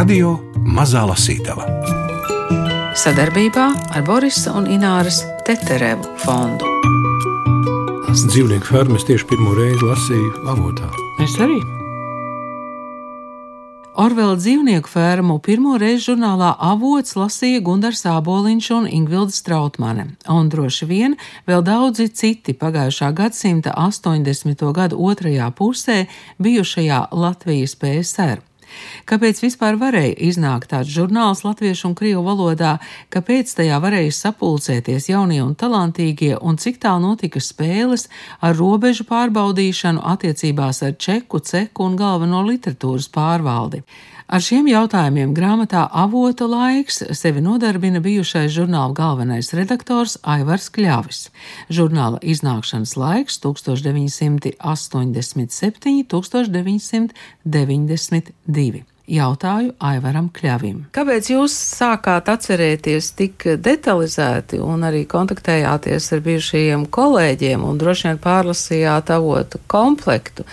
Radio Mazā Lasītava sadarbībā ar Borisa un Ināras Teterevu fondu. Dzīvnieku fermas tieši pirmo reizi lasīju avotā. Es arī. Orvela dzīvnieku fermu pirmo reizi žurnālā avots lasīja Gunārs Aboliņš un Ingvilda Strautmane, un droši vien vēl daudzi citi pagājušā gadsimta 80. gadu otrajā pusē bijušajā Latvijas PSR. Kāpēc vispār varēja iznākt tāds žurnāls latviešu un krievu valodā, kāpēc tajā varēja sapulcēties jaunie un talantīgie, un cik tā notika spēles ar robežu pārbaudīšanu attiecībās ar čeku, ceku un galveno literatūras pārvaldi? Ar šiem jautājumiem grāmatā Avota laiks sevi nodarbina bijušais žurnāla galvenais redaktors Aivars Kļavis. Žurnāla iznākšanas laiks 1987. 1992 jautāju Aivaram Kļavim. Kāpēc jūs sākāt atcerēties tik detalizēti un arī kontaktējāties ar bijušajiem kolēģiem un droši vien pārlasījāt avotu komplektu?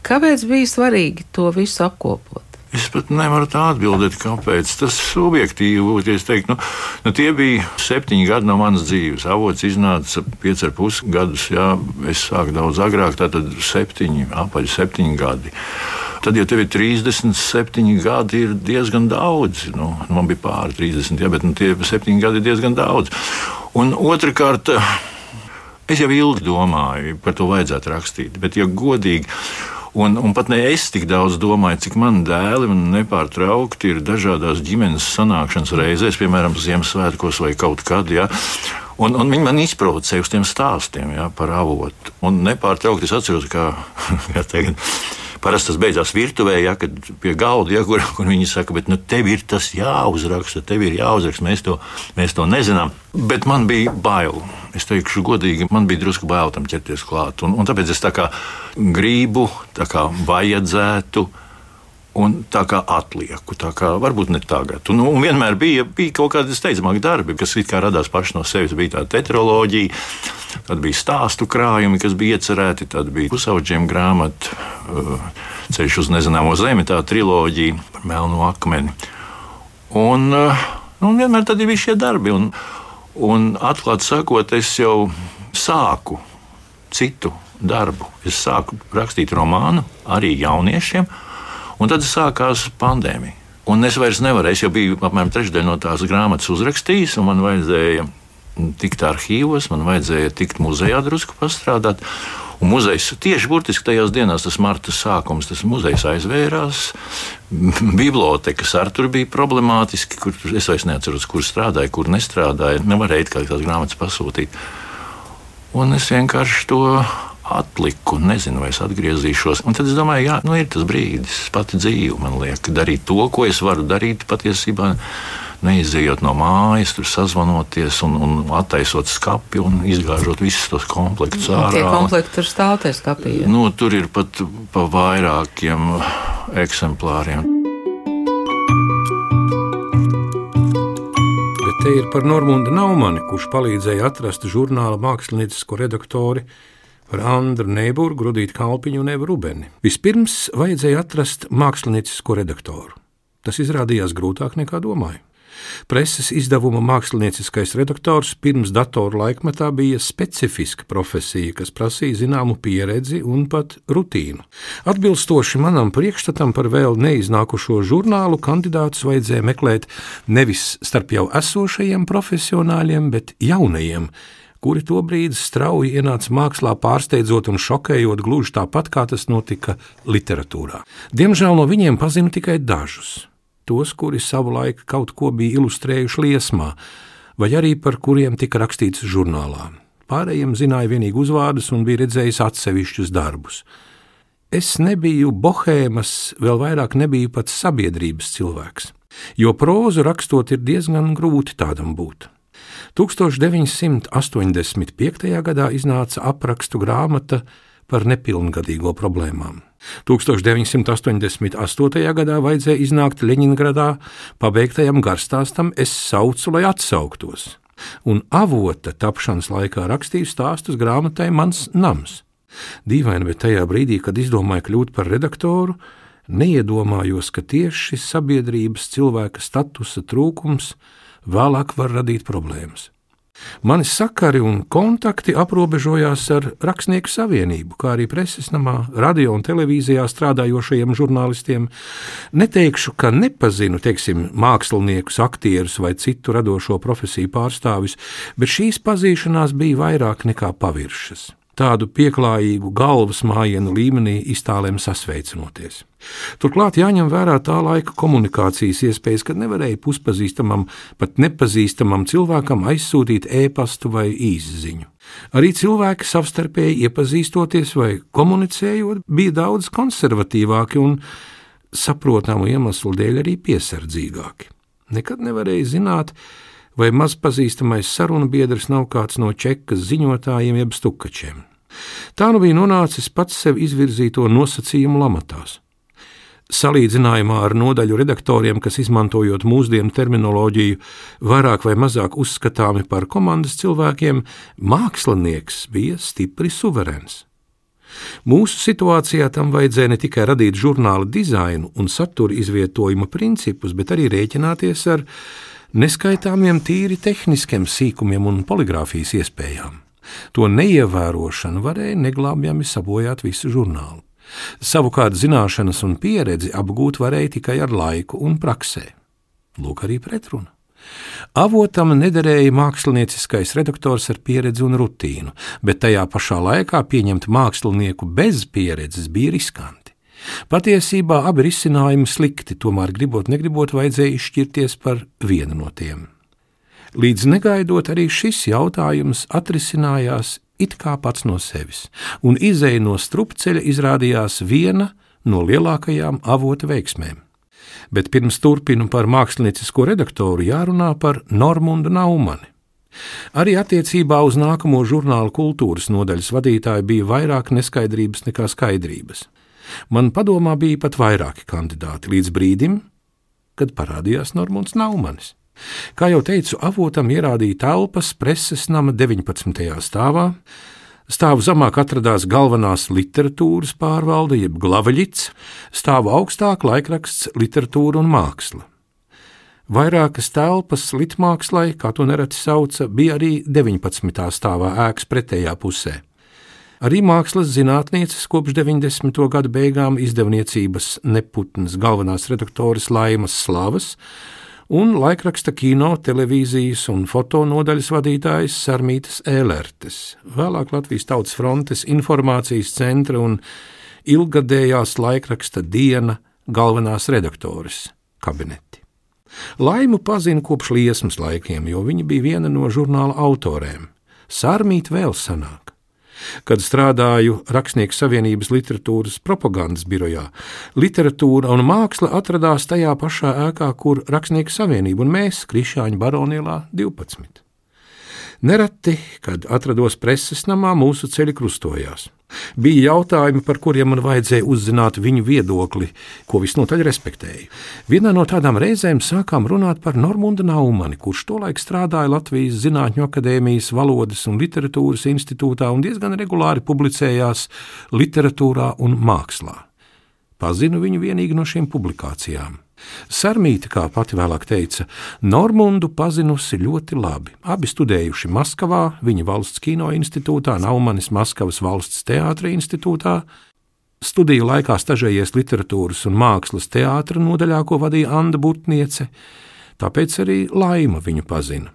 Kāpēc bija svarīgi to visu apkopot? Es pat nevaru tā atbildēt, kāpēc. Tas subjektīvi, es teiktu, nu, nu, tie bija septiņi gadi no manas dzīves. Avots iznāca pieci ar pus gadus, jā, es sāku daudz agrāk, tātad septiņi, apaļ septiņi gadi. Tad, ja tev ir 37 gadi, ir diezgan daudz. Nu, man bija pāri 30, ja, bet nu, tie 7 gadi ir diezgan daudz. Un otrkārt, es jau ilgi domāju, par to vajadzētu rakstīt. Bet, ja godīgi, Un, un pat ne es tik daudz domāju, cik man dēli un nepārtraukti ir dažādās ģimenes sanākšanas reizēs, piemēram, Ziemassvētkos vai kaut kad. Ja? Un, un viņi man izprovocēja uz tiem stāstiem ja, par avotu. Un nepārtraukti es atceros, kā, kā teikt, Parasti tas beidzās virtuvē, ja, kad pie galda, ja, kur, kur viņi saka, bet nu, tev ir tas jāuzraksta, tev ir jāuzraksta, mēs to, mēs to nezinām. Bet man bija bail. Es teikšu, godīgi, man bija drusku bail tam ķerties klāt. Un, un tāpēc es tā kā gribu, tā kā vajadzētu un tā kā atlieku. Tā kā varbūt ne tagad. Un, un vienmēr bija, bija kaut kādi steidzamāki darbi, kas radās paši no sevis. Bija tā tetraloģija, tad bija stāstu krājumi, kas bija iecerēti, tad bija pusauģiem grāmata, uh, ceļš uz nezināmo zemi, tā triloģija par melnu akmeni. Un, uh, un vienmēr tad ir šie darbi. Un, un atklāti sakot, es jau sāku citu darbu. Es sāku rakstīt romānu arī jauniešiem Un tad sākās pandēmija. Un es vairs nevarēju, es jau biju apmēram trešdaļu no tās grāmatas uzrakstījis, un man vajadzēja tikt arhīvos, man vajadzēja tikt muzejā drusku pastrādāt. Un muzejs tieši burtiski tajās dienās, tas marta sākums, tas muzejs aizvērās. Bibliotēkas ar tur bija problemātiski, kur es vairs neatceros, kur strādāja, kur nestrādāja. Nevarēja kā tādas grāmatas pasūtīt. Un es vienkārši to atliku, nezinu, vai es atgriezīšos. Un tad es domāju, jā, nu ir tas brīdis, pati dzīve man liek darīt to, ko es varu darīt patiesībā. Neizejot no mājas, tur sazvanoties un, un attaisot skati un izgāžot visus tos komplektus ārā. Tie komplekti tur stāv tajā skapī. Ja? Nu, tur ir pat pa vairākiem eksemplāriem. Bet te ir par Normūnu Naumani, kurš palīdzēja atrast žurnāla māksliniecisko redaktori par Andru Neiburgu, Rudītu Kalpiņu un Evu Rubeni. Vispirms vajadzēja atrast māksliniecisko redaktoru. Tas izrādījās grūtāk nekā domāju. Preses izdevuma mākslinieckais redaktors pirms datoru laikmetā bija specifiska profesija, kas prasīja zināmu pieredzi un pat rutīnu. Atbilstoši manam priekšstatam par vēl neiznākušo žurnālu, kandidātus vajadzēja meklēt nevis starp jau esošajiem profesionāļiem, bet jaunajiem, kuri tobrīd strauji ienāca mākslā, pārsteidzot un šokējot gluži tāpat, kā tas notika literatūrā. Diemžēl no viņiem pazinu tikai dažus. Tos, kuri savulaik kaut ko bija ilustrējuši liesmā, vai arī par kuriem tika rakstīts žurnālā. Pārējiem zināja tikai uzvārdus un bija redzējis atsevišķus darbus. Es nebiju bohēmas, vēl vairāk nebiju pats sabiedrības cilvēks, jo prózu rakstot ir diezgan grūti tādam būt. 1985. gadā iznāca aprakstu grāmata par nepilngadīgo problēmām. 1988. gadā vajadzēja iznākt Leņņģeradā pabeigtajam garstāstam Es saucu, lai atsauktos, un avota tapšanas laikā rakstīju stāstus grāmatai Mans nams. Dīvaini, bet tajā brīdī, kad izdomāju kļūt par redaktoru, neiedomājos, ka tieši sabiedrības cilvēka statusa trūkums vēlāk var radīt problēmas. Mani sakari un kontakti aprobežojās ar Rakstnieku savienību, kā arī preses namā, radio un televīzijā strādājošajiem žurnālistiem. Neteikšu, ka nepazinu, teiksim, māksliniekus, aktierus vai citu radošo profesiju pārstāvis, bet šīs pazīšanās bija vairāk nekā paviršas tādu pieklājīgu galvas mājienu līmenī iztālēm sasveicinoties. Turklāt jāņem vērā tā laika komunikācijas iespējas, kad nevarēja puspazīstamam, pat nepazīstamam cilvēkam aizsūtīt e-pastu vai īsziņu. Arī cilvēki savstarpēji iepazīstoties vai komunicējot, bija daudz konservatīvāki un saprotamu iemeslu dēļ arī piesardzīgāki. Nekad nevarēja zināt, vai mazpazīstamais sarunu biedrs nav kāds no čekas ziņotājiem jeb stukačiem. Tā nu bija nonācis pats sev izvirzīto nosacījumu lamatās. Salīdzinājumā ar nodaļu redaktoriem, kas izmantojot mūsdienu terminoloģiju, vairāk vai mazāk uzskatāmi par komandas cilvēkiem, mākslinieks bija stipri suverēns. Mūsu situācijā tam vajadzēja ne tikai radīt žurnāla dizainu un satura izvietojuma principus, bet arī rēķināties ar neskaitāmiem tīri tehniskiem sīkumiem un poligrāfijas iespējām. To neievērošana varēja neglābjami sabojāt visu žurnālu. Savukārt zināšanas un pieredzi apgūt varēja tikai ar laiku un praksē. Lūk, arī pretruna. Avotam nederēja mākslinieckais redaktors ar pieredzi un rutīnu, bet tajā pašā laikā pieņemt mākslinieku bez pieredzes bija riskanti. Patiesībā abi risinājumi slikti, tomēr gribot, negribot, vajadzēja izšķirties par vienu no tiem. Līdz negaidot, arī šis jautājums atrisinājās it kā pats no sevis, un izēja no strupceļa izrādījās viena no lielākajām avota veiksmēm. Bet pirms turpinu par māksliniecisko redaktoru jārunā par Normundu Naumani. Arī attiecībā uz nākamo žurnāla kultūras nodaļas vadītāju bija vairāk neskaidrības nekā skaidrības. Man padomā bija pat vairāki kandidāti līdz brīdim, kad parādījās Normunds Naumanis. Kā jau teicu, avotam ierādīja telpas preses nama 19. stāvā. Stāvu zemāk atradās galvenās literatūras pārvalde, jeb glavaļits, stāvu augstāk laikraksts Literatūra un māksla. Vairākas telpas litmākslai, kā to nereti sauca, bija arī 19. stāvā ēkas pretējā pusē. Arī mākslas zinātnieces kopš 90. gadu beigām izdevniecības neputnas galvenās redaktoras Laimas Slavas un laikraksta kino, televīzijas un fotonodaļas vadītājs Sarmītas Ēlertes, vēlāk Latvijas Tautas frontes informācijas centra un ilgadējās laikraksta diena galvenās redaktoras kabineti. Laimu pazinu kopš liesmas laikiem, jo viņa bija viena no žurnāla autoriem. Sārmīt vēl sanāk. Kad strādāju Rakstnieku savienības literatūras propagandas birojā, literatūra un māksla atradās tajā pašā ēkā, kur Rakstnieku savienība un mēs, Krišāņa baronielā 12. Nereti, kad atrados preses namā, mūsu ceļi krustojās. Bija jautājumi, par kuriem man vajadzēja uzzināt viņu viedokli, ko visnotaļ respektēju. Vienā no tādām reizēm sākām runāt par Normunda Naumani, kurš tolaik strādāja Latvijas Zinātņu akadēmijas valodas un literatūras institūtā un diezgan regulāri publicējās literatūrā un mākslā. Pazinu viņu vienīgi no šīm publikācijām. Sarmīte, kā pati vēlāk teica, Normundu pazinusi ļoti labi. Abi studējuši Maskavā, viņa valsts kino institūtā, Naumanis Maskavas valsts teātra institūtā. Studiju laikā stažējies literatūras un mākslas teātra nodaļā, ko vadīja Anna Butniece, tāpēc arī Laima viņu pazina.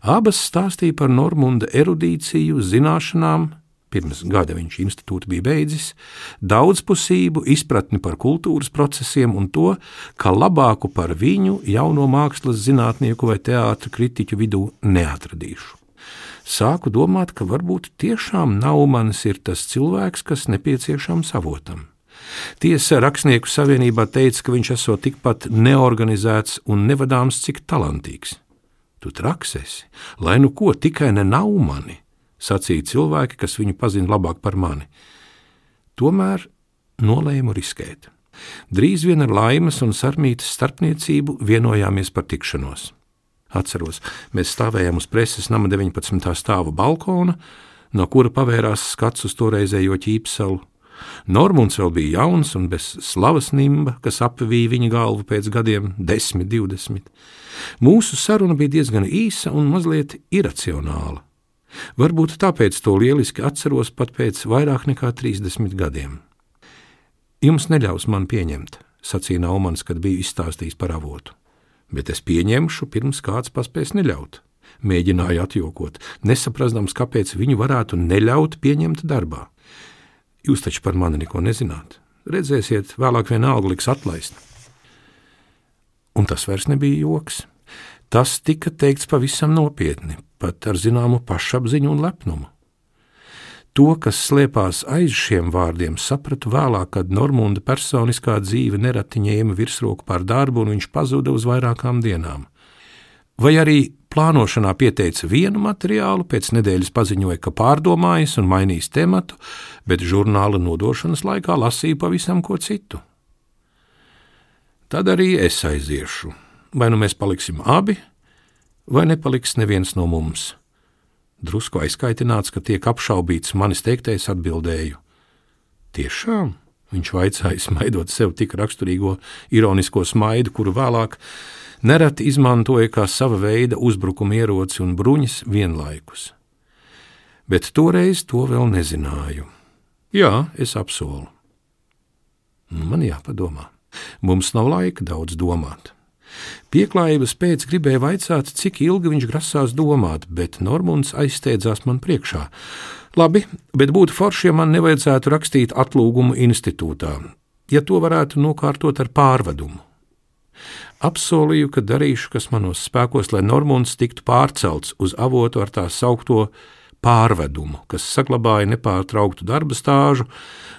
Abas stāstīja par Normunda erudīciju, zināšanām, pirms gada viņš institūtu bija beidzis, daudzpusību, izpratni par kultūras procesiem un to, ka labāku par viņu jauno mākslas zinātnieku vai teātra kritiķu vidū neatradīšu. Sāku domāt, ka varbūt tiešām Naumanis ir tas cilvēks, kas nepieciešams avotam. Tiesa rakstnieku savienībā teica, ka viņš esot tikpat neorganizēts un nevadāms, cik talantīgs. Tu traksēsi, lai nu ko tikai ne Naumani sacīja cilvēki, kas viņu pazina labāk par mani. Tomēr nolēmu riskēt. Drīz vien ar laimes un sarmītas starpniecību vienojāmies par tikšanos. Atceros, mēs stāvējām uz preses nama 19. stāva balkona, no kura pavērās skats uz toreizējo ķīpsalu. Normunds vēl bija jauns un bez slavas nimba, kas apvīja viņa galvu pēc gadiem, 10, 20. Mūsu saruna bija diezgan īsa un mazliet iracionāla. Varbūt tāpēc to lieliski atceros pat pēc vairāk nekā 30 gadiem. Jums neļaus man pieņemt, sacīja Naumans, kad biju izstāstījis par avotu. Bet es pieņemšu, pirms kāds paspēs neļaut. Mēģināju atjokot, nesaprastams, kāpēc viņu varētu neļaut pieņemt darbā. Jūs taču par mani neko nezināt. Redzēsiet, vēlāk vienalga liks atlaist. Un tas vairs nebija joks. Tas tika teikts pavisam nopietni, pat ar zināmu pašapziņu un lepnumu. To, kas slēpās aiz šiem vārdiem, sapratu vēlāk, kad Normunda personiskā dzīve nereti ņēma virsroku pār darbu un viņš pazuda uz vairākām dienām. Vai arī plānošanā pieteica vienu materiālu, pēc nedēļas paziņoja, ka pārdomājis un mainījis tematu, bet žurnāla nodošanas laikā lasīja pavisam ko citu. Tad arī es aiziešu. Vai nu mēs paliksim abi, vai nepaliks neviens no mums. Drusku aizkaitināts, ka tiek apšaubīts manis teiktais, atbildēju: Tiešām? Viņš vaicāja, smaidot sev tik raksturīgo ironisko smaidu, kuru vēlāk nereti izmantoja kā sava veida uzbrukuma ieroci un bruņas vienlaikus. Bet toreiz to vēl nezināju. Jā, es apsolu. Man jāpadomā. Mums nav laika daudz domāt. Pieklājības pēc gribēja vaicāt, cik ilgi viņš grasās domāt, bet Normunds aizsteidzās man priekšā. Labi, bet būtu forši, ja man nevajadzētu rakstīt atlūgumu institūtā, ja to varētu nokārtot ar pārvedumu. Apsolīju, ka darīšu, kas manos spēkos, lai Normunds tiktu pārcelts uz avotu ar tā saukto pārvedumu, kas saglabāja nepārtrauktu darba stāžu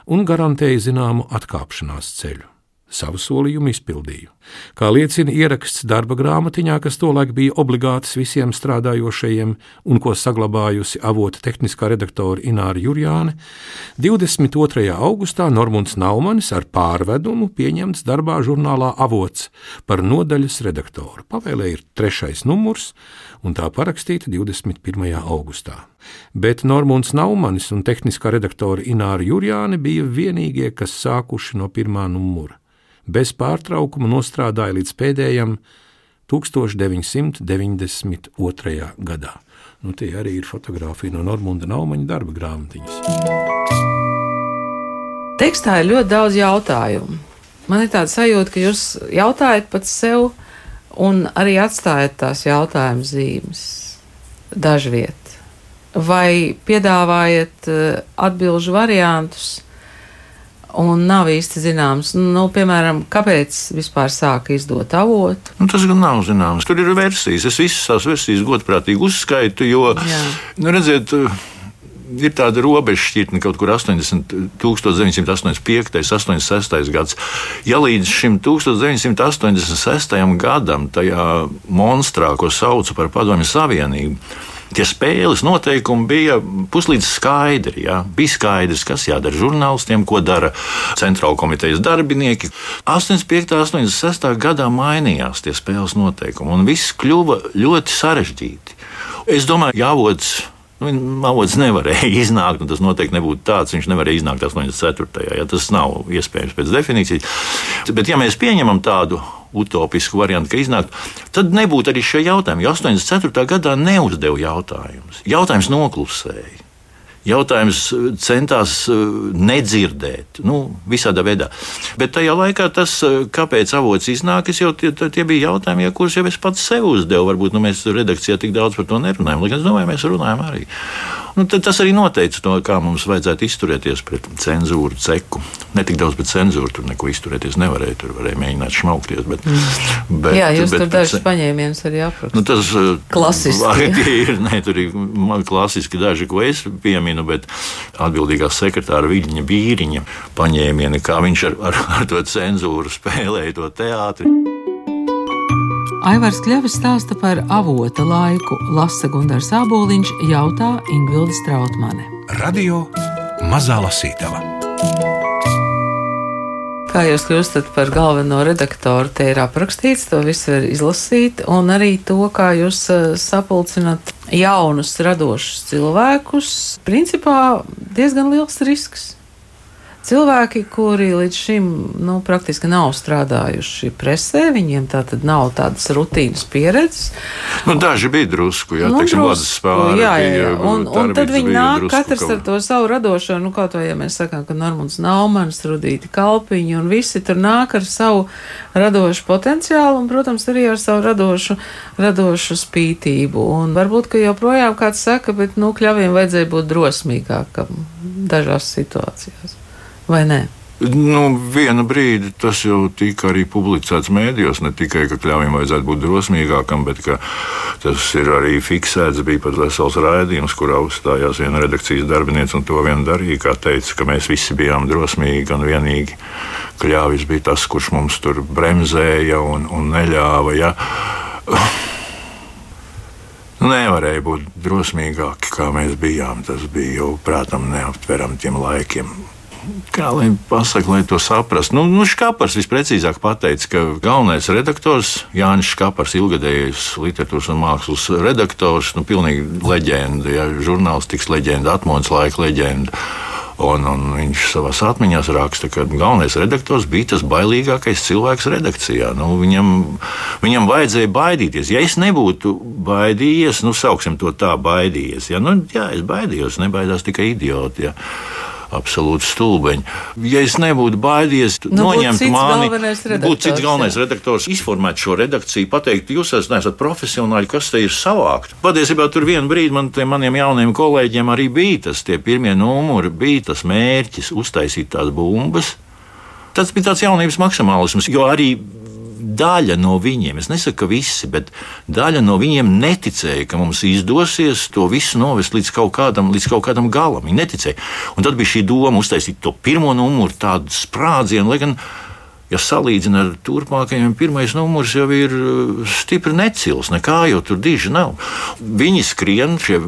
un garantēja zināmu atkāpšanās ceļu. Savu solījumu izpildīju. Kā liecina ieraksts darba grāmatiņā, kas tolaik bija obligāts visiem strādājošajiem un ko saglabājusi avota tehniskā redaktore Ināra Jurjāne, 22. augustā Normunds Naumanis ar pārvedumu pieņemts darbā žurnālā Avots par nodaļas redaktoru. Pavēlē ir trešais numurs, un tā parakstīta 21. augustā. Bet Normunds Naumanis un tehniskā redaktore Ināra Jurjāne bija vienīgie, kas sākuši no pirmā numura bez pārtraukuma nostrādāja līdz pēdējam 1992. gadā. Nu, tie arī ir fotografija no Normunda Naumaņa darba grāmatiņas. Tekstā ir ļoti daudz jautājumu. Man ir tāds sajūta, ka jūs jautājat pats sev, un arī atstājat tās jautājumu zīmes dažviet. Vai piedāvājat eh, atbildžu variantus, un nav īsti zināms, nu, piemēram, kāpēc vispār sāka izdot avotu. Nu, tas gan nav zināms. Tur ir versijas. Es visas tās versijas godprātīgi uzskaitu, jo, Jā. nu, redziet, ir tāda robeža šķirtne kaut kur 80, 1985, 86 gads. Ja līdz šim 1986 gadam, tajā monstrā, ko sauca par Padomju Savienību, Tie spēles noteikumi bija puslīdz skaidri. Jā. Bija skaidrs, kas jādara žurnālistiem, ko dara centrāla komitejas darbinieki. 85. un 86. gadā mainījās tie spēles noteikumi, un viss kļuva ļoti sarežģīti. Es domāju, jāvodas Nu, Mavots nevarēja iznākt, un tas noteikti nebūtu tāds. Viņš nevarēja iznākt 84. Ja, tas nav iespējams pēc definīcijas. Bet, ja mēs pieņemam tādu utopisku variantu, ka iznāktu, tad nebūtu arī šie jautājumi. Jo 84. gadā neuzdeva jautājumus. Jautājums noklusēja jautājums centās eh, nedzirdēt, nu, visādā veidā. Bet tajā laikā tas, eh, kāpēc avots iznākas, jau tie, tie bija jautājumi, ja, kurus jau es pats sev uzdevu. Varbūt nu, mēs redakcijā tik daudz par to nerunājam, lai gan es domāju, mēs runājam arī. Nu, tas arī noteica to, kā mums vajadzētu izturēties pret cenzūru, ceku. Ne tik daudz pret cenzūru, tur neko izturēties nevarēja. Tur varēja mēģināt šmaukties. Bet, mm. bet, Jā, jūs bet, tur dažus paņēmienus arī aprakstījāt. Nu, tas eh, klasiski. ir, ne, tur ir klasiski daži, ko es pieminu, bet atbildīgā sekretāra Viļņa Vīriņa paņēmieni, kā viņš ar, ar, ar to cenzūru spēlēja to teātri. Aivars Kļavis stāsta par avota laiku, lasa Gunārs Aboliņš, jautā Ingvilda Strautmane. Radio Mazā Lasītava. Kā jūs kļūstat par galveno redaktoru, te ir aprakstīts, to visu var izlasīt, un arī to, kā jūs eh, sapulcināt jaunus, radošus cilvēkus. Principā diezgan liels risks. Cilvēki, kuri līdz šim nu, praktiski nav strādājuši presē, viņiem tā tad nav tādas rutīnas pieredzes. Nu, daži bija drusku, jā, Nu, teiksim, drusku, spāri. jā, jā, jā. Un, un tad viņi nāk katrs kaut- ar to savu radošo, nu, kaut vai, ja mēs sakām, ka Normons Naumans, Rudīti Kalpiņi un visi tur nāk ar savu radošu potenciālu un, protams, arī ar savu radošu, radošu spītību. Un varbūt, ka joprojām kāds saka, bet, nu, kļaviem vajadzēja būt drosmīgākam dažās situācijās. Vai ne? Nu, vienu brīdi tas jau tika arī publicēts mēdījos. Ne tikai, ka kļāvim vajadzētu būt drosmīgākam, bet tas ir arī fiksēts. Bija pat vesels raidījums, kurā uzstājās viena redakcijas darbinieca un to vien darīja. Kā teica, ka mēs visi bijām drosmīgi un vienīgi kļāvis bija tas, kurš mums tur bremzēja un, un neļāva. Ja. Nu, Nevarēja būt drosmīgāki, kā mēs bijām. Tas bija jau, prātam, neaptverami tiem laikiem. Kā lai pasakā, lai to saprastu? Nu, nu Škapars visprecīzāk pateica, ka galvenais redaktors Jānis Škapars, ilgadējais literatūras un mākslas redaktors, nu, pilnīgi leģenda, ja, žurnālistikas leģenda, atmodas laika leģenda. Un, un viņš savā atmiņā raksta, ka galvenais redaktors bija tas bailīgākais cilvēks redakcijā. Nu, viņam, viņam vajadzēja baidīties. Ja es nebūtu baidījies, nu, sauksim to tā, baidījies. Ja? Nu, jā, es baidījos, nebaidās tikai idioti. Ja? Absolūti stulbeņi. Ja es nebūtu baidījies, Nu, noņemt mani, būtu cits galvenais jā. redaktors, izformēt šo redakciju, pateikt, jūs esat, profesionāļi, kas te ir savākt. Patiesībā tur vienā brīdī man, maniem jauniem kolēģiem arī bija tas, tie pirmie numuri, bija tas mērķis uztaisīt tās bumbas. Tas bija tāds jaunības maksimālisms, jo arī daļa no viņiem, es nesaku, ka visi, bet daļa no viņiem neticēja, ka mums izdosies to visu novest līdz kaut kādam, līdz kaut kādam galam. Viņi neticēja. Un tad bija šī doma uztaisīt to pirmo numuru, tādu sprādzienu, lai gan. Ja salīdzina ar turpmākajiem, pirmais numurs jau ir uh, stipri necils. Nekā jau tur diži nav. Viņi skrien, šie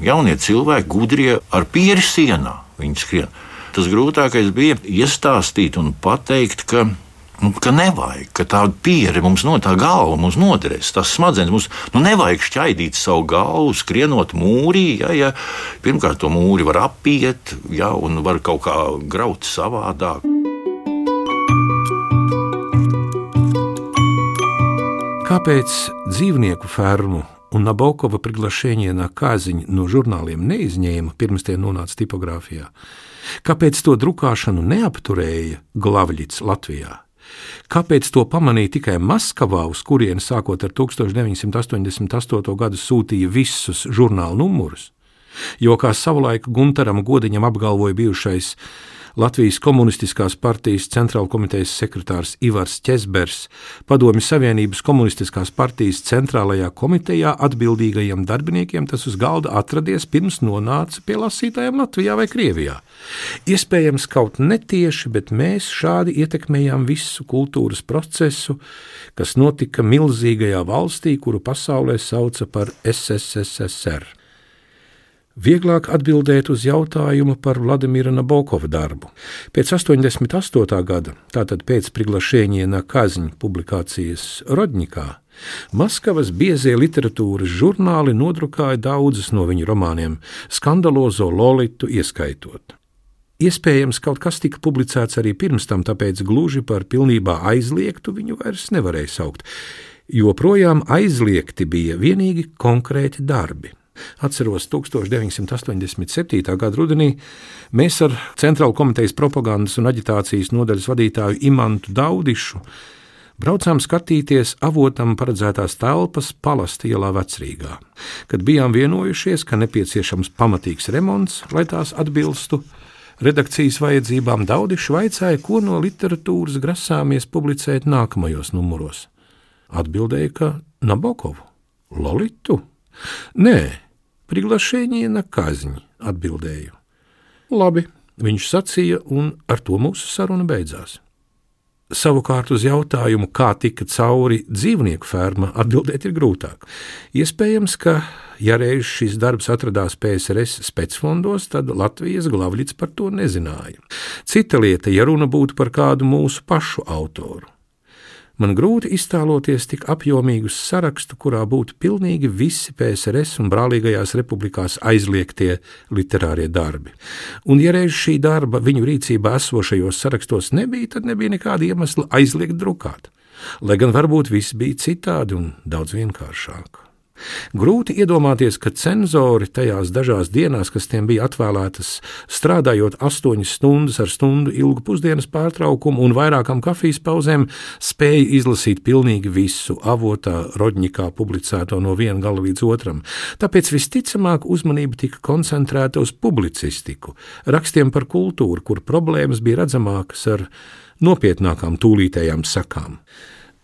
jaunie cilvēki, gudrie ar pieri sienā. Viņi skrien. Tas grūtākais bija iestāstīt un pateikt, ka Nu, ka nevajag, ka tā pieredze mums no tā galva mums noderēs. Tas smadzenes mums nu, nevajag šķaidīt savu galvu, skrienot mūrī. Ja, ja. Pirmkārt, to mūri var apiet, ja, un var kaut kā graut savādāk. Kāpēc dzīvnieku fermu un Nabokova priglašēņienā kāziņu no žurnāliem neizņēma pirms tie nonāca tipogrāfijā? Kāpēc to drukāšanu neapturēja Glavļits Latvijā? Kāpēc to pamanīja tikai Maskavā, uz kurieni sākot ar 1988. gadu sūtīja visus žurnālu numurus? Jo, kā savulaik Gunteram Godiņam apgalvoja bijušais Latvijas Komunistiskās partijas centrāla komitejas sekretārs Ivars Česbers, Padomju Savienības Komunistiskās partijas centrālajā komitejā atbildīgajiem darbiniekiem tas uz galda atradies pirms nonāca pie lasītājiem Latvijā vai Krievijā. Iespējams, kaut netieši, bet mēs šādi ietekmējām visu kultūras procesu, kas notika milzīgajā valstī, kuru pasaulē sauca par SSSR. Vieglāk atbildēt uz jautājumu par Vladimira Nabokova darbu. Pēc 88. gada, tātad pēc Priglašēņiena Kaziņa publikācijas Rodņikā, Maskavas biezie literatūras žurnāli nodrukāja daudzus no viņu romāniem, skandalozo Lolitu ieskaitot. Iespējams, kaut kas tika publicēts arī pirms tam, tāpēc gluži par pilnībā aizliegtu viņu vairs nevarēja saukt. Joprojām aizliegti bija vienīgi konkrēti darbi. Atceros, 1987. gada rudenī mēs ar Centrāla komitejas propagandas un aģitācijas nodaļas vadītāju Imantu Daudišu braucām skatīties avotam paredzētās telpas Palasti ielā vecrīgā. Kad bijām vienojušies, ka nepieciešams pamatīgs remonts, lai tās atbilstu redakcijas vajadzībām, Daudišs vaicāja, ko no literatūras grasāmies publicēt nākamajos numuros. Atbildēja, ka Nabokovu, Lolitu. Nē, Priglašēņiena kaziņa, atbildēju. Labi, viņš sacīja, un ar to mūsu saruna beidzās. Savukārt uz jautājumu, kā tika cauri dzīvnieku ferma, atbildēt ir grūtāk. Iespējams, ka, ja reiz šis darbs atradās PSRS specfondos, tad Latvijas glavlīts par to nezināja. Cita lieta, ja runa būtu par kādu mūsu pašu autoru. Man grūti iztēloties tik apjomīgu sarakstu, kurā būtu pilnīgi visi PSRS un brālīgajās republikās aizliegtie literārie darbi. Un, ja reiz šī darba viņu rīcībā esošajos sarakstos nebija, tad nebija nekāda iemesla aizliegt drukāt. Lai gan varbūt viss bija citādi un daudz vienkāršāk. Grūti iedomāties, ka cenzori tajās dažās dienās, kas tiem bija atvēlētas, strādājot astoņas stundas ar stundu ilgu pusdienas pārtraukumu un vairākām kafijas pauzēm, spēja izlasīt pilnīgi visu avotā Rodņikā publicēto no viena gala līdz otram. Tāpēc visticamāk uzmanība tika koncentrēta uz publicistiku, rakstiem par kultūru, kur problēmas bija redzamākas ar nopietnākām tūlītējām sakām.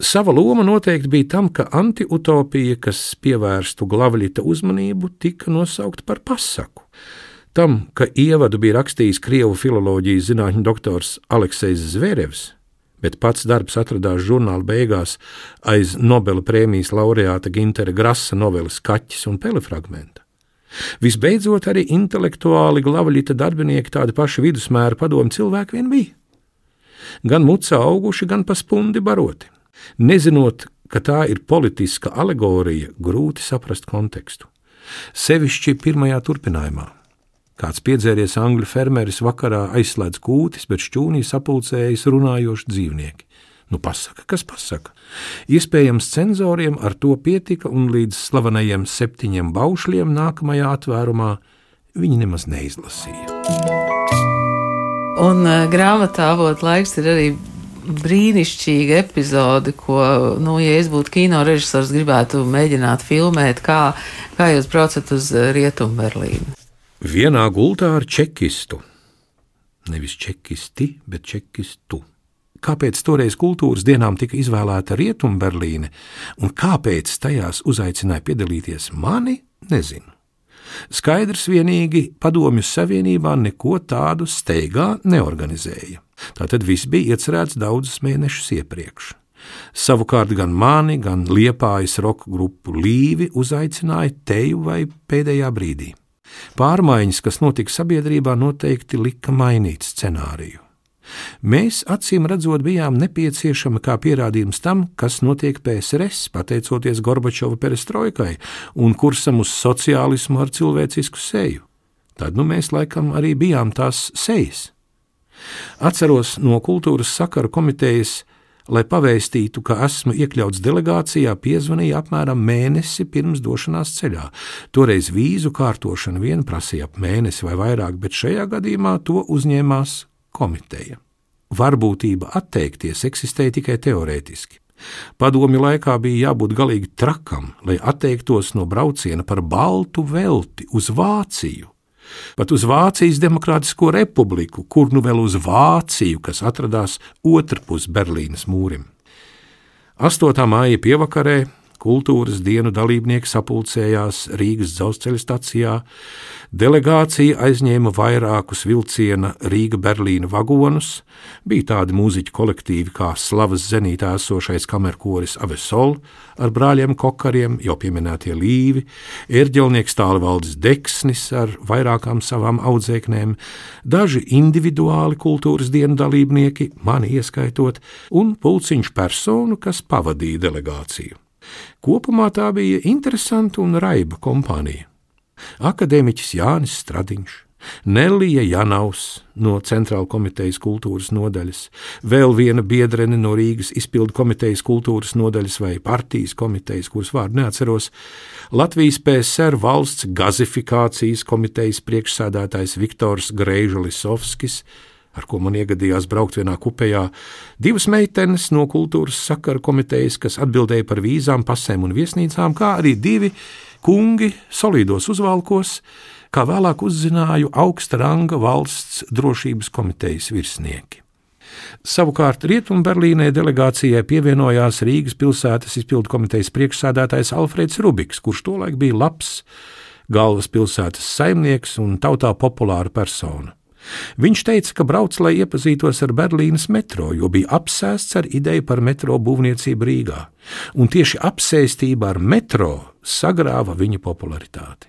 Sava loma noteikti bija tam, ka antiutopija, kas pievērstu Glavļita uzmanību, tika nosaukta par pasaku. Tam, ka ievadu bija rakstījis krievu filoloģijas zinātņu doktors Aleksis Zverevs, bet pats darbs atradās žurnāla beigās aiz Nobela prēmijas laureāta Gintera Grasa noveles Kaķis un Pele fragmenta. Visbeidzot, arī intelektuāli Glavļita darbinieki tādi paši vidusmēra padomu cilvēki vien bija. Gan muca auguši, gan pa spundi baroti. Nezinot, ka tā ir politiska alegorija, grūti saprast kontekstu. Sevišķi pirmajā turpinājumā. Kāds piedzēries angļu fermeris vakarā aizslēdz kūtis, bet šķūnī sapulcējas runājoši dzīvnieki. Nu, pasaka, kas pasaka? Iespējams, cenzoriem ar to pietika, un līdz slavenajiem septiņiem baušļiem nākamajā atvērumā viņi nemaz neizlasīja. Un uh, grāmatā avot laiks ir arī brīnišķīga epizode, ko, nu, ja es būtu kino režisors, gribētu mēģināt filmēt, kā, kā jūs braucat uz Rietumu Berlīnu. Vienā gultā ar čekistu. Nevis čekisti, bet čekistu. Kāpēc toreiz kultūras dienām tika izvēlēta Rietumberlīne un kāpēc tajās uzaicināja piedalīties mani, nezinu. Skaidrs vienīgi Padomju Savienībā neko tādu steigā neorganizēja. Tātad viss bija iecerēts daudzus mēnešus iepriekš. Savukārt gan mani, gan liepājas roka grupu līvi uzaicināja teju vai pēdējā brīdī. Pārmaiņas, kas notika sabiedrībā, noteikti lika mainīt scenāriju. Mēs, acīm redzot, bijām nepieciešami kā pierādījums tam, kas notiek PSRS, pateicoties Gorbačova perestroikai un kursam uz sociālismu ar cilvēcisku seju. Tad nu mēs laikam arī bijām tās sejas. Atceros no kultūras sakaru komitejas, lai pavēstītu, ka esmu iekļauts delegācijā, piezvanīja apmēram mēnesi pirms došanās ceļā. Toreiz vīzu kārtošana vien prasīja ap mēnesi vai vairāk, bet šajā gadījumā to uzņēmās komiteja. Varbūtība atteikties eksistēja tikai teorētiski. Padomju laikā bija jābūt galīgi trakam, lai atteiktos no brauciena par baltu velti uz Vāciju, pat uz Vācijas Demokrātisko republiku, kur nu vēl uz Vāciju, kas atradās otrpus Berlīnas mūrim. 8. māja pievakarē kultūras dienu dalībnieki sapulcējās Rīgas dzelzceļa stacijā, delegācija aizņēma vairākus vilciena Rīga-Berlīna vagonus, bija tādi mūziķu kolektīvi kā slavas zenītā esošais kamerkoris Avesol ar brāļiem Kokariem, jau pieminētie Līvi, ērģelnieks tālvaldes Deksnis ar vairākām savām audzēknēm, daži individuāli kultūras dienu dalībnieki, mani ieskaitot, un pulciņš personu, kas pavadīja delegāciju. Kopumā tā bija interesanta un raiba kompānija. Akadēmiķis Jānis Stradiņš, Nelija Janaus no Centrāla komitejas kultūras nodaļas, vēl viena biedrene no Rīgas izpildu komitejas kultūras nodaļas vai partijas komitejas, kuras vārdu neatceros, Latvijas PSR valsts gazifikācijas komitejas priekšsādātājs Viktors Greižulisovskis, ar ko man iegadījās braukt vienā kupejā, divas meitenes no kultūras sakara komitejas, kas atbildēja par vīzām, pasēm un viesnīcām, kā arī divi kungi solīdos uzvalkos, kā vēlāk uzzināju augsta ranga valsts drošības komitejas virsnieki. Savukārt Rietumberlīnē delegācijai pievienojās Rīgas pilsētas izpildu komitejas priekšsādātājs Alfrēds Rubiks, kurš tolaik bija labs galvaspilsētas saimnieks un tautā populāra persona. Viņš teica, ka brauc, lai iepazītos ar Berlīnas metro, jo bija apsēsts ar ideju par metro būvniecību Rīgā, un tieši apsēstība ar metro sagrāva viņa popularitāti.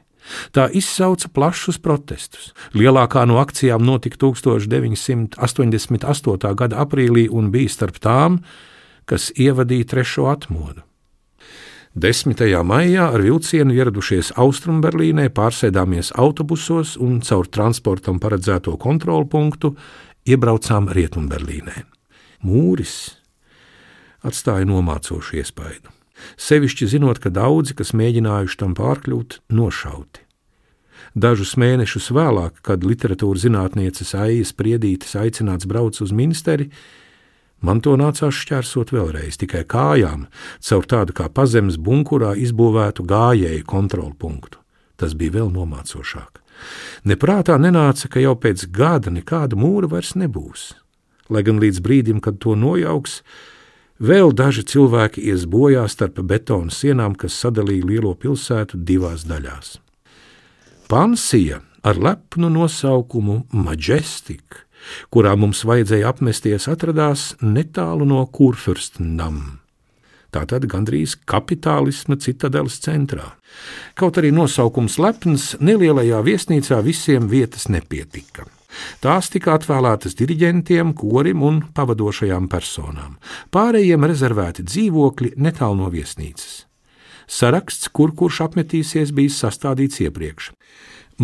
Tā izsauca plašus protestus. Lielākā no akcijām notika 1988. gada aprīlī un bija starp tām kas ievadīja trešo atmodu. 10. maijā ar vilcienu ieradušies Austrumberlīnē, pārsēdāmies autobusos un caur transportam paredzēto kontrolu punktu iebraucām Rietumberlīnē. Mūris atstāja nomācošu iespaidu. Sevišķi zinot, ka daudzi, kas mēģinājuši tam pārkļūt, nošauti. Dažus mēnešus vēlāk, kad literatūras zinātnieces Aijas Priedītes aicināts braukt uz ministeri, Man to nācās šķērsot vēlreiz tikai kājām, caur tādu kā pazemes bunkurā izbūvētu gājēju kontrolpunktu. Tas bija vēl nomācošāk. Neprātā nenāca, ka jau pēc gada nekāda mūra vairs nebūs. Lai gan līdz brīdim, kad to nojauks, vēl daži cilvēki ies bojā starp betona sienām, kas sadalīja lielo pilsētu divās daļās. Pansija ar lepnu nosaukumu Majestic kurā mums vajadzēja apmesties, atradās netālu no Kurfürstnam. Tātad gandrīz kapitālisma citadeles centrā. Kaut arī nosaukums lepns, nelielajā viesnīcā visiem vietas nepietika. Tās tika atvēlētas diriģentiem, korim un pavadošajām personām. Pārējiem rezervēti dzīvokļi netālu no viesnīcas. Saraksts, kur kurš apmetīsies, bija sastādīts iepriekš.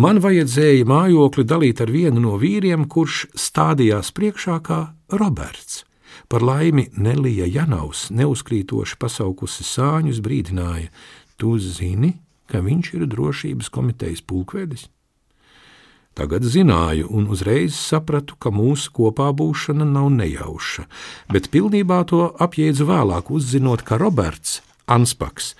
Man vajadzēja mājokli dalīt ar vienu no vīriem, kurš stādījās priekšā kā Roberts. Par laimi Nelija Janaus neuzkrītoši pasaukusi sāņus brīdināja: Tu zini, ka viņš ir drošības komitejas pulkvedis? Tagad zināju, un uzreiz sapratu, ka mūsu kopā būšana nav nejauša, bet pilnībā to apjēdzu vēlāk, uzzinot, ka Roberts Anspaks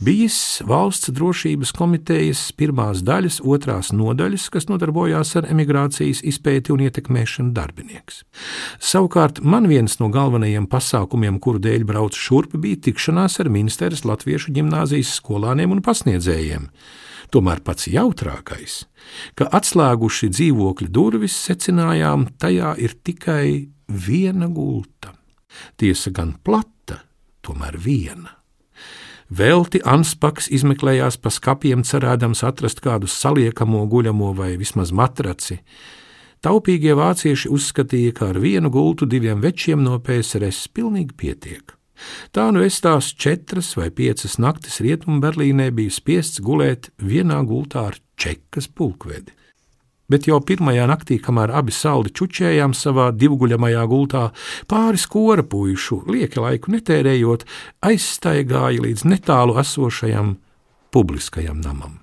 bijis valsts drošības komitejas pirmās daļas, otrās nodaļas, kas nodarbojās ar emigrācijas izpēti un ietekmēšanu darbinieks. Savukārt man viens no galvenajiem pasākumiem, kuru dēļ braucu šurp, bija tikšanās ar ministrs Latviešu ģimnāzijas skolāniem un pasniedzējiem. Tomēr pats jautrākais, ka atslēguši dzīvokļa durvis, secinājām, tajā ir tikai viena gulta. Tiesa gan plata, tomēr viena. Velti Anspaks izmeklējās pa skapiem, cerēdams atrast kādu saliekamo, guļamo vai vismaz matraci. Taupīgie vācieši uzskatīja, ka ar vienu gultu diviem večiem no PSRS pilnīgi pietiek. Tā nu es tās četras vai piecas naktis Rietumberlīnē biju spiests gulēt vienā gultā ar čekas pulkvedi bet jau pirmajā naktī, kamēr abi saldi čučējām savā divguļamajā gultā, pāris kora puišu, lieki laiku netērējot, aizstaigāja līdz netālu esošajam publiskajam namam.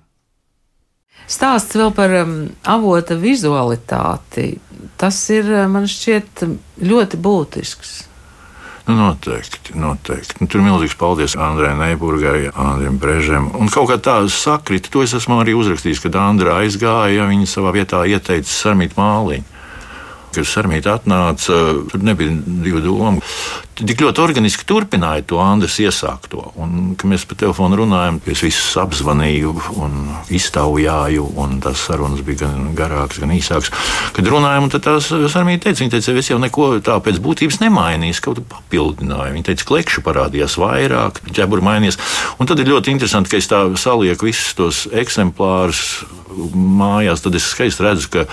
Stāsts vēl par um, avota vizualitāti. Tas ir, man šķiet, ļoti būtisks. Nu, noteikti, noteikti. Nu, tur milzīgs paldies Andrei Neiburgai, Andriem Brežam. Un kaut kā tā sakrita, to es esmu arī uzrakstījis, kad Andra aizgāja, ja viņa savā vietā ieteica Sarmīt Māliņu kad Sarmīta atnāca, tur nebija divu domu. Tik ļoti organiski turpināja to Andris iesākto. Un, kad mēs pa telefonu runājam, es visus apzvanīju un iztaujāju, un tās sarunas bija gan garākas, gan īsākas. Kad runājam, tad tās Sarmīta teica, viņa teica, es jau neko tā pēc būtības nemainīju, kaut kā papildināju. Viņa teica, klekšu parādījās vairāk, ķeburi mainījās. Un tad ir ļoti interesanti, ka es tā salieku visus tos eksemplārus mājās, tad es skaisti redzu, ka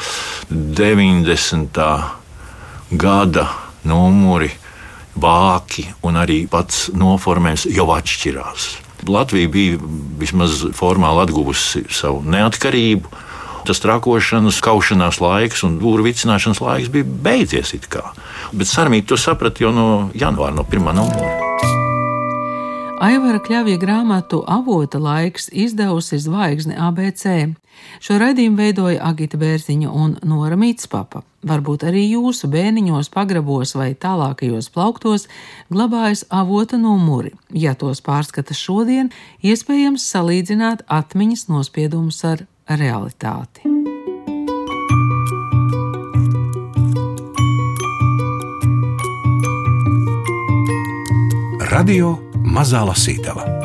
90. Gada numuri, vāki un arī pats noformējums jau atšķirās. Latvija bija vismaz formāli atguvusi savu neatkarību. Tas trakošanas, kaušanās laiks un dūru vicināšanas laiks bija beidzies. Bet Sarmīte to saprata jau no janvāra, no pirmā numura. Aivara Kļavija grāmatu Avota laiks izdevusi Zvaigzne ABC. Šo raidījumu veidoja Agita Bērziņa un Nora Mītspapa. Varbūt arī jūsu bēniņos, pagrabos vai tālākajos plauktos glabājas avota numuri. Ja tos pārskata šodien, iespējams salīdzināt atmiņas nospiedumus ar realitāti. Radio Mazā Lasītava.